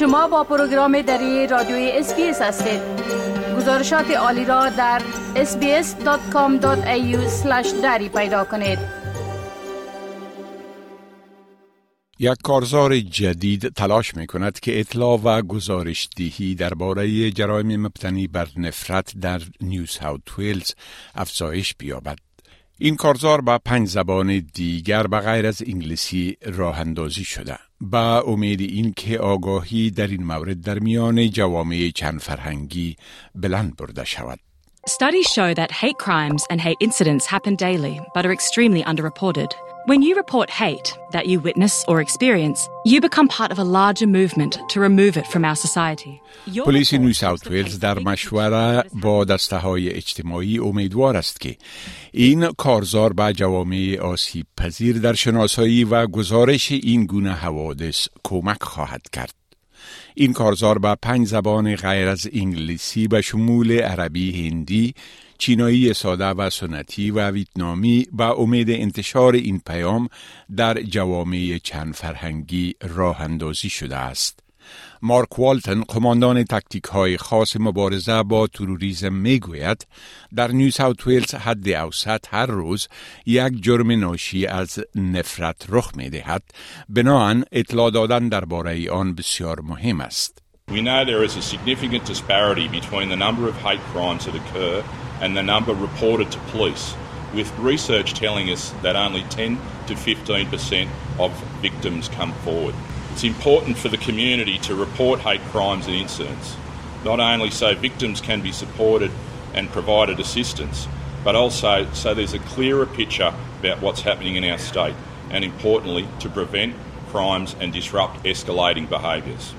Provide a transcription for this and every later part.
شما با پروگرام دری رادیوی SBS هستید گزارشات عالی را در sbs.com.au دری پیدا کنید یک کارزار جدید تلاش می کند که اطلاع و گزارش دهی درباره جرایم مبتنی بر نفرت در نیو ساوت ویلز افزایش بیابد. این کارزار با پنج زبان دیگر به غیر از انگلیسی راه اندازی شده. با امید این که آگاهی در این مورد در میان جوامع چند فرهنگی بلند برده شود. Studies show that hate crimes and hate incidents happen daily but are extremely underreported. When you report hate that you witness or experience, you become part of a larger movement to remove it from our society. پلیس نیو ساوت ویلز در مشوره با دسته های اجتماعی امیدوار است که این کارزار به جوامع آسیب پذیر در شناسایی و گزارش این گونه حوادث کمک خواهد کرد. این کارزار به پنج زبان غیر از انگلیسی به شمول عربی هندی چینایی ساده و سنتی و ویتنامی و امید انتشار این پیام در جوامع چند فرهنگی راه اندازی شده است. مارک والتن قماندان تکتیک های خاص مبارزه با تروریسم می گوید در نیو ساوت ویلز حد اوسط هر روز یک جرم ناشی از نفرت رخ می دهد بناهن اطلاع دادن درباره آن بسیار مهم است. We know there is a significant disparity between the number of hate crimes that occur and the number reported to police, with research telling us that only 10 to 15% of victims come forward. It's important for the community to report hate crimes and incidents, not only so victims can be supported and provided assistance, but also so there's a clearer picture about what's happening in our state, and importantly, to prevent crimes and disrupt escalating behaviours.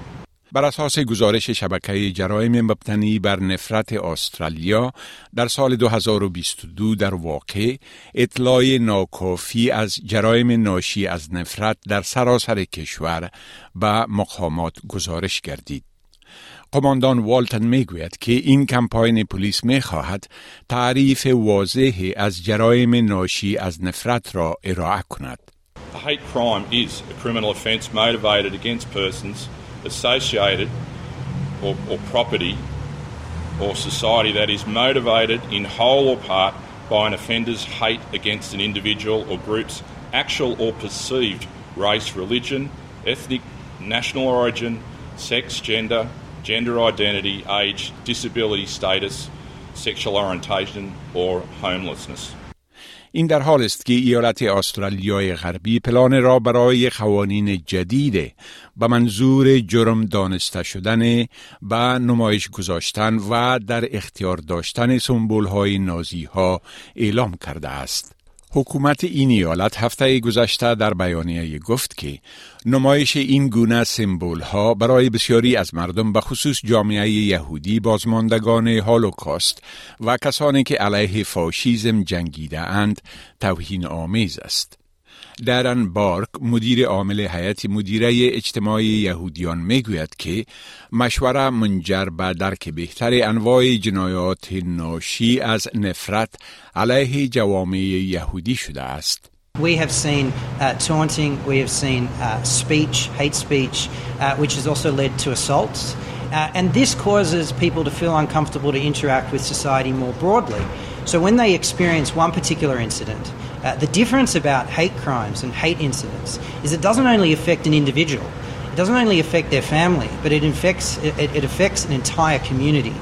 بر اساس گزارش شبکه جرایم مبتنی بر نفرت استرالیا در سال 2022 در واقع اطلاع ناکافی از جرایم ناشی از نفرت در سراسر کشور به مقامات گزارش گردید. قماندان والتن می‌گوید که این کمپاین پلیس می خواهد تعریف واضحی از جرایم ناشی از نفرت را ارائه کند. A hate crime is a criminal offence motivated against persons associated or, or property or society that is motivated in whole or part by an offender's hate against an individual or group's actual or perceived race, religion, ethnic, national origin, sex, gender, gender identity, age, disability status, sexual orientation, or homelessness. این در حال است که ایالت استرالیای غربی پلان را برای قوانین جدید به منظور جرم دانسته شدن به نمایش گذاشتن و در اختیار داشتن سنبول های نازی ها اعلام کرده است. حکومت این ایالت هفته گذشته در بیانیه گفت که نمایش این گونه سمبول ها برای بسیاری از مردم به خصوص جامعه یهودی بازماندگان هالوکاست و کسانی که علیه فاشیزم جنگیده اند توهین آمیز است. درن بارک مدیر عامل هیئت مدیره اجتماعی یهودیان می‌گوید که مشوره منجر به درک بهتر انواع جنایات ناشی از نفرت علیه جوامع یهودی شده است. We have seen uh, taunting, we have seen uh, speech, hate speech, uh, which has also led to assaults. Uh, and this causes people to feel uncomfortable to interact with society more broadly. So when they experience one particular incident, uh, the difference about hate crimes and hate incidents is it doesn't only affect an individual, it doesn't only affect their family, but it, infects, it, it affects an entire community.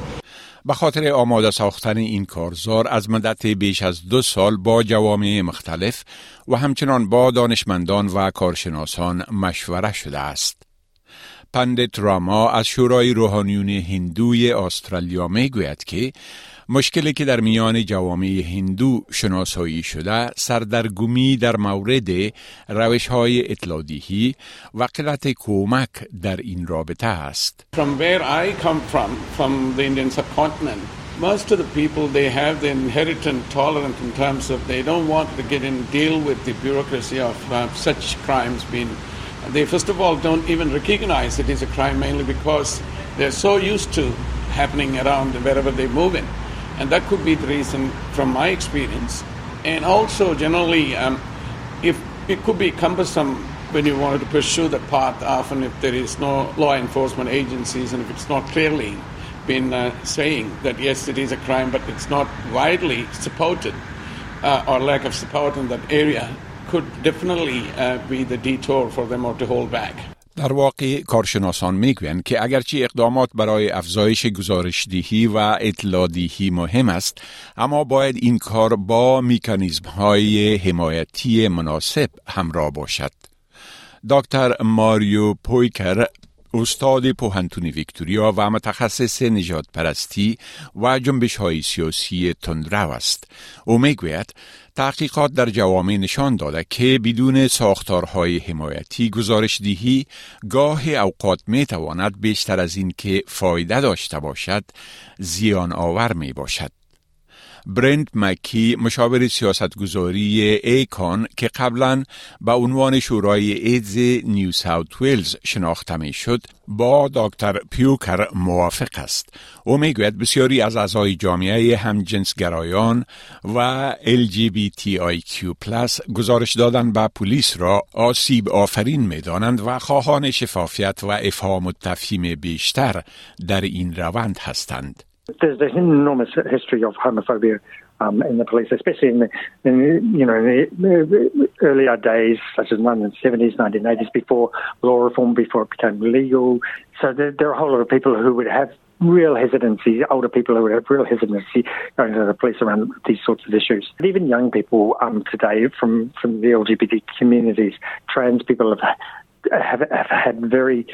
به خاطر آماده ساختن این کارزار از مدت بیش از دو سال با جوامع مختلف و همچنان با دانشمندان و کارشناسان مشوره شده است. پندت راما از شورای روحانیون هندوی استرالیا می گوید که مشکلی که در میان جوامع هندو شناسایی شده سردرگمی در مورد روش های اطلاعدهی و قلت کمک در این رابطه است. From where I come from, from the Indian subcontinent, most of the people they have the inherent tolerance in terms of they don't want to get in deal with the bureaucracy of uh, such crimes being they first of all don't even recognize it is a crime mainly because they're so used to happening around wherever they move in and that could be the reason from my experience and also generally um, if it could be cumbersome when you wanted to pursue the path, often if there is no law enforcement agencies and if it's not clearly been uh, saying that yes, it is a crime, but it's not widely supported uh, or lack of support in that area, could definitely uh, be the detour for them or to hold back. در واقع کارشناسان می‌گویند که اگرچه اقدامات برای افزایش گزارشدهی و اطلاعدهی مهم است اما باید این کار با میکانیزم های حمایتی مناسب همراه باشد. دکتر ماریو پویکر استاد پوهنتون ویکتوریا و متخصص نجات پرستی و جنبش های سیاسی تندرو است. او می‌گوید تحقیقات در جوامع نشان داده که بدون ساختارهای حمایتی گزارش دیهی گاه اوقات می تواند بیشتر از این که فایده داشته باشد زیان آور می باشد. برند مکی مشاور سیاستگذاری ایکان که قبلا به عنوان شورای ایدز نیو ساوت ویلز شناخته می شد با دکتر پیوکر موافق است او می‌گوید بسیاری از اعضای جامعه همجنسگرایان و LGBTIQ+ گزارش دادن به پلیس را آسیب آفرین می دانند و خواهان شفافیت و افهام و تفهیم بیشتر در این روند هستند. There's an enormous history of homophobia um, in the police, especially in the, in you know in the earlier days, such as 1970s, 1980s, before law reform, before it became legal. So there, there are a whole lot of people who would have real hesitancy, older people who would have real hesitancy going to the police around these sorts of issues. And even young people um, today from, from the LGBT communities, trans people have, have, have had very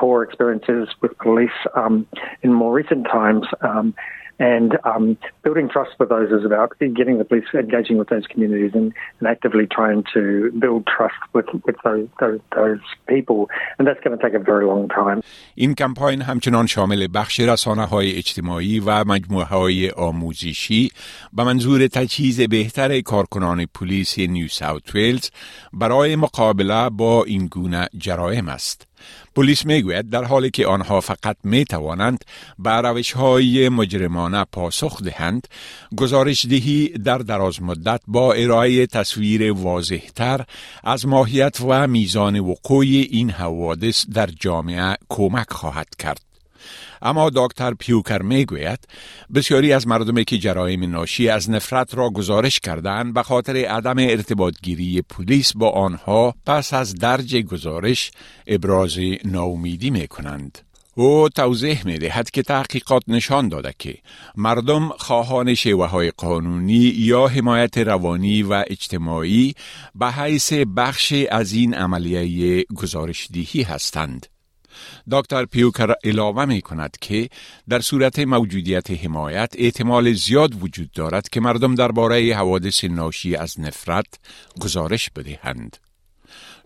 poor experiences with police um, in more recent times. Um, and um, building trust with those is about getting the police engaging with those communities and, and actively trying to build trust with, with those, those, those, people. And that's going to take a very long time. این کمپاین همچنان شامل بخش رسانه های اجتماعی و مجموعه های آموزشی به منظور تجهیز بهتر کارکنان پلیس نیو ساوت ویلز برای مقابله با این گونه جرایم است. پلیس می‌گوید در حالی که آنها فقط می توانند به روش های مجرمانه پاسخ دهند گزارش دهی در دراز مدت با ارائه تصویر واضحتر از ماهیت و میزان وقوع این حوادث در جامعه کمک خواهد کرد. اما دکتر پیوکر می‌گوید بسیاری از مردمی که جرایم ناشی از نفرت را گزارش کردند به خاطر عدم ارتباطگیری پلیس با آنها پس از درج گزارش ابراز ناامیدی می کنند. او توضیح می دهد که تحقیقات نشان داده که مردم خواهان شیوه های قانونی یا حمایت روانی و اجتماعی به حیث بخش از این عملیه گزارشدهی هستند. دکتر پیوکر اعلامه می کند که در صورت موجودیت حمایت احتمال زیاد وجود دارد که مردم درباره حوادث ناشی از نفرت گزارش بدهند.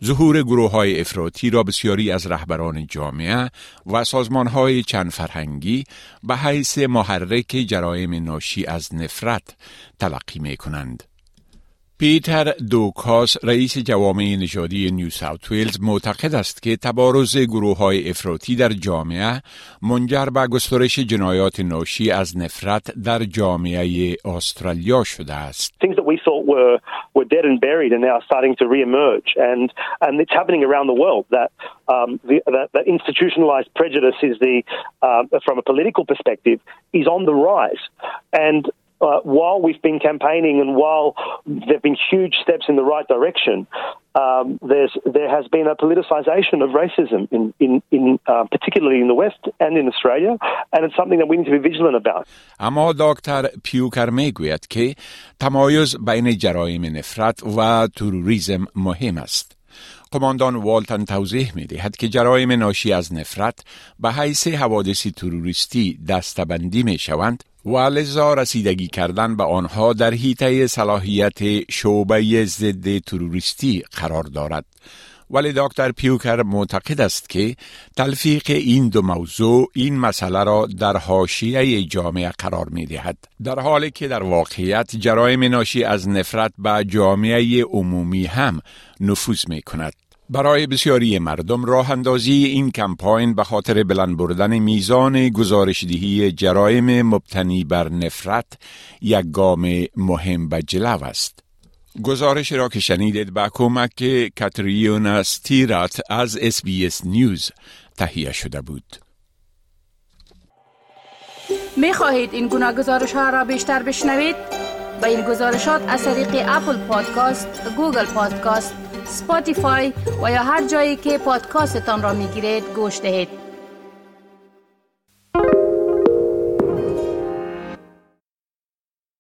ظهور گروه های افراطی را بسیاری از رهبران جامعه و سازمان های چند فرهنگی به حیث محرک جرایم ناشی از نفرت تلقی می کنند. پیتر دوکاس رئیس جوامع نژادی نیو ساوت ویلز معتقد است که تبارز گروه های افراطی در جامعه منجر به گسترش جنایات ناشی از نفرت در جامعه استرالیا شده است. Things that we thought were were dead and buried are now starting to re-emerge and and it's happening around the world that um, the, that, that institutionalized prejudice is the uh, from a political perspective is on the rise and uh, while we've been campaigning and while there have been huge steps in the right direction, um, there's, there has been a politicisation of racism, in, in, in uh, particularly in the West and in Australia, and it's something that we need to be vigilant about. اما دکتر پیوکر میگوید که تمایز بین جرایم نفرت و تروریسم مهم است. قماندان والتن توضیح می دهد که جرایم ناشی از نفرت به حیث حوادث تروریستی دستبندی می شوند و لذا رسیدگی کردن به آنها در حیطه صلاحیت شعبه ضد تروریستی قرار دارد. ولی دکتر پیوکر معتقد است که تلفیق این دو موضوع این مسئله را در حاشیه جامعه قرار می دهد در حالی که در واقعیت جرایم ناشی از نفرت به جامعه عمومی هم نفوذ می کند برای بسیاری مردم راه اندازی این کمپاین به خاطر بلند بردن میزان گزارشدهی جرایم مبتنی بر نفرت یک گام مهم به جلو است. گزارش را که شنیدید با کمک کاتریونا ستیرات از اس نیوز تهیه شده بود. می خواهید این گونه گزارش ها را بیشتر بشنوید؟ با این گزارشات از طریق Apple Podcast، Google Podcast، Spotify و یا هر جایی که پادکاستتان را می گیرید گوش دهید.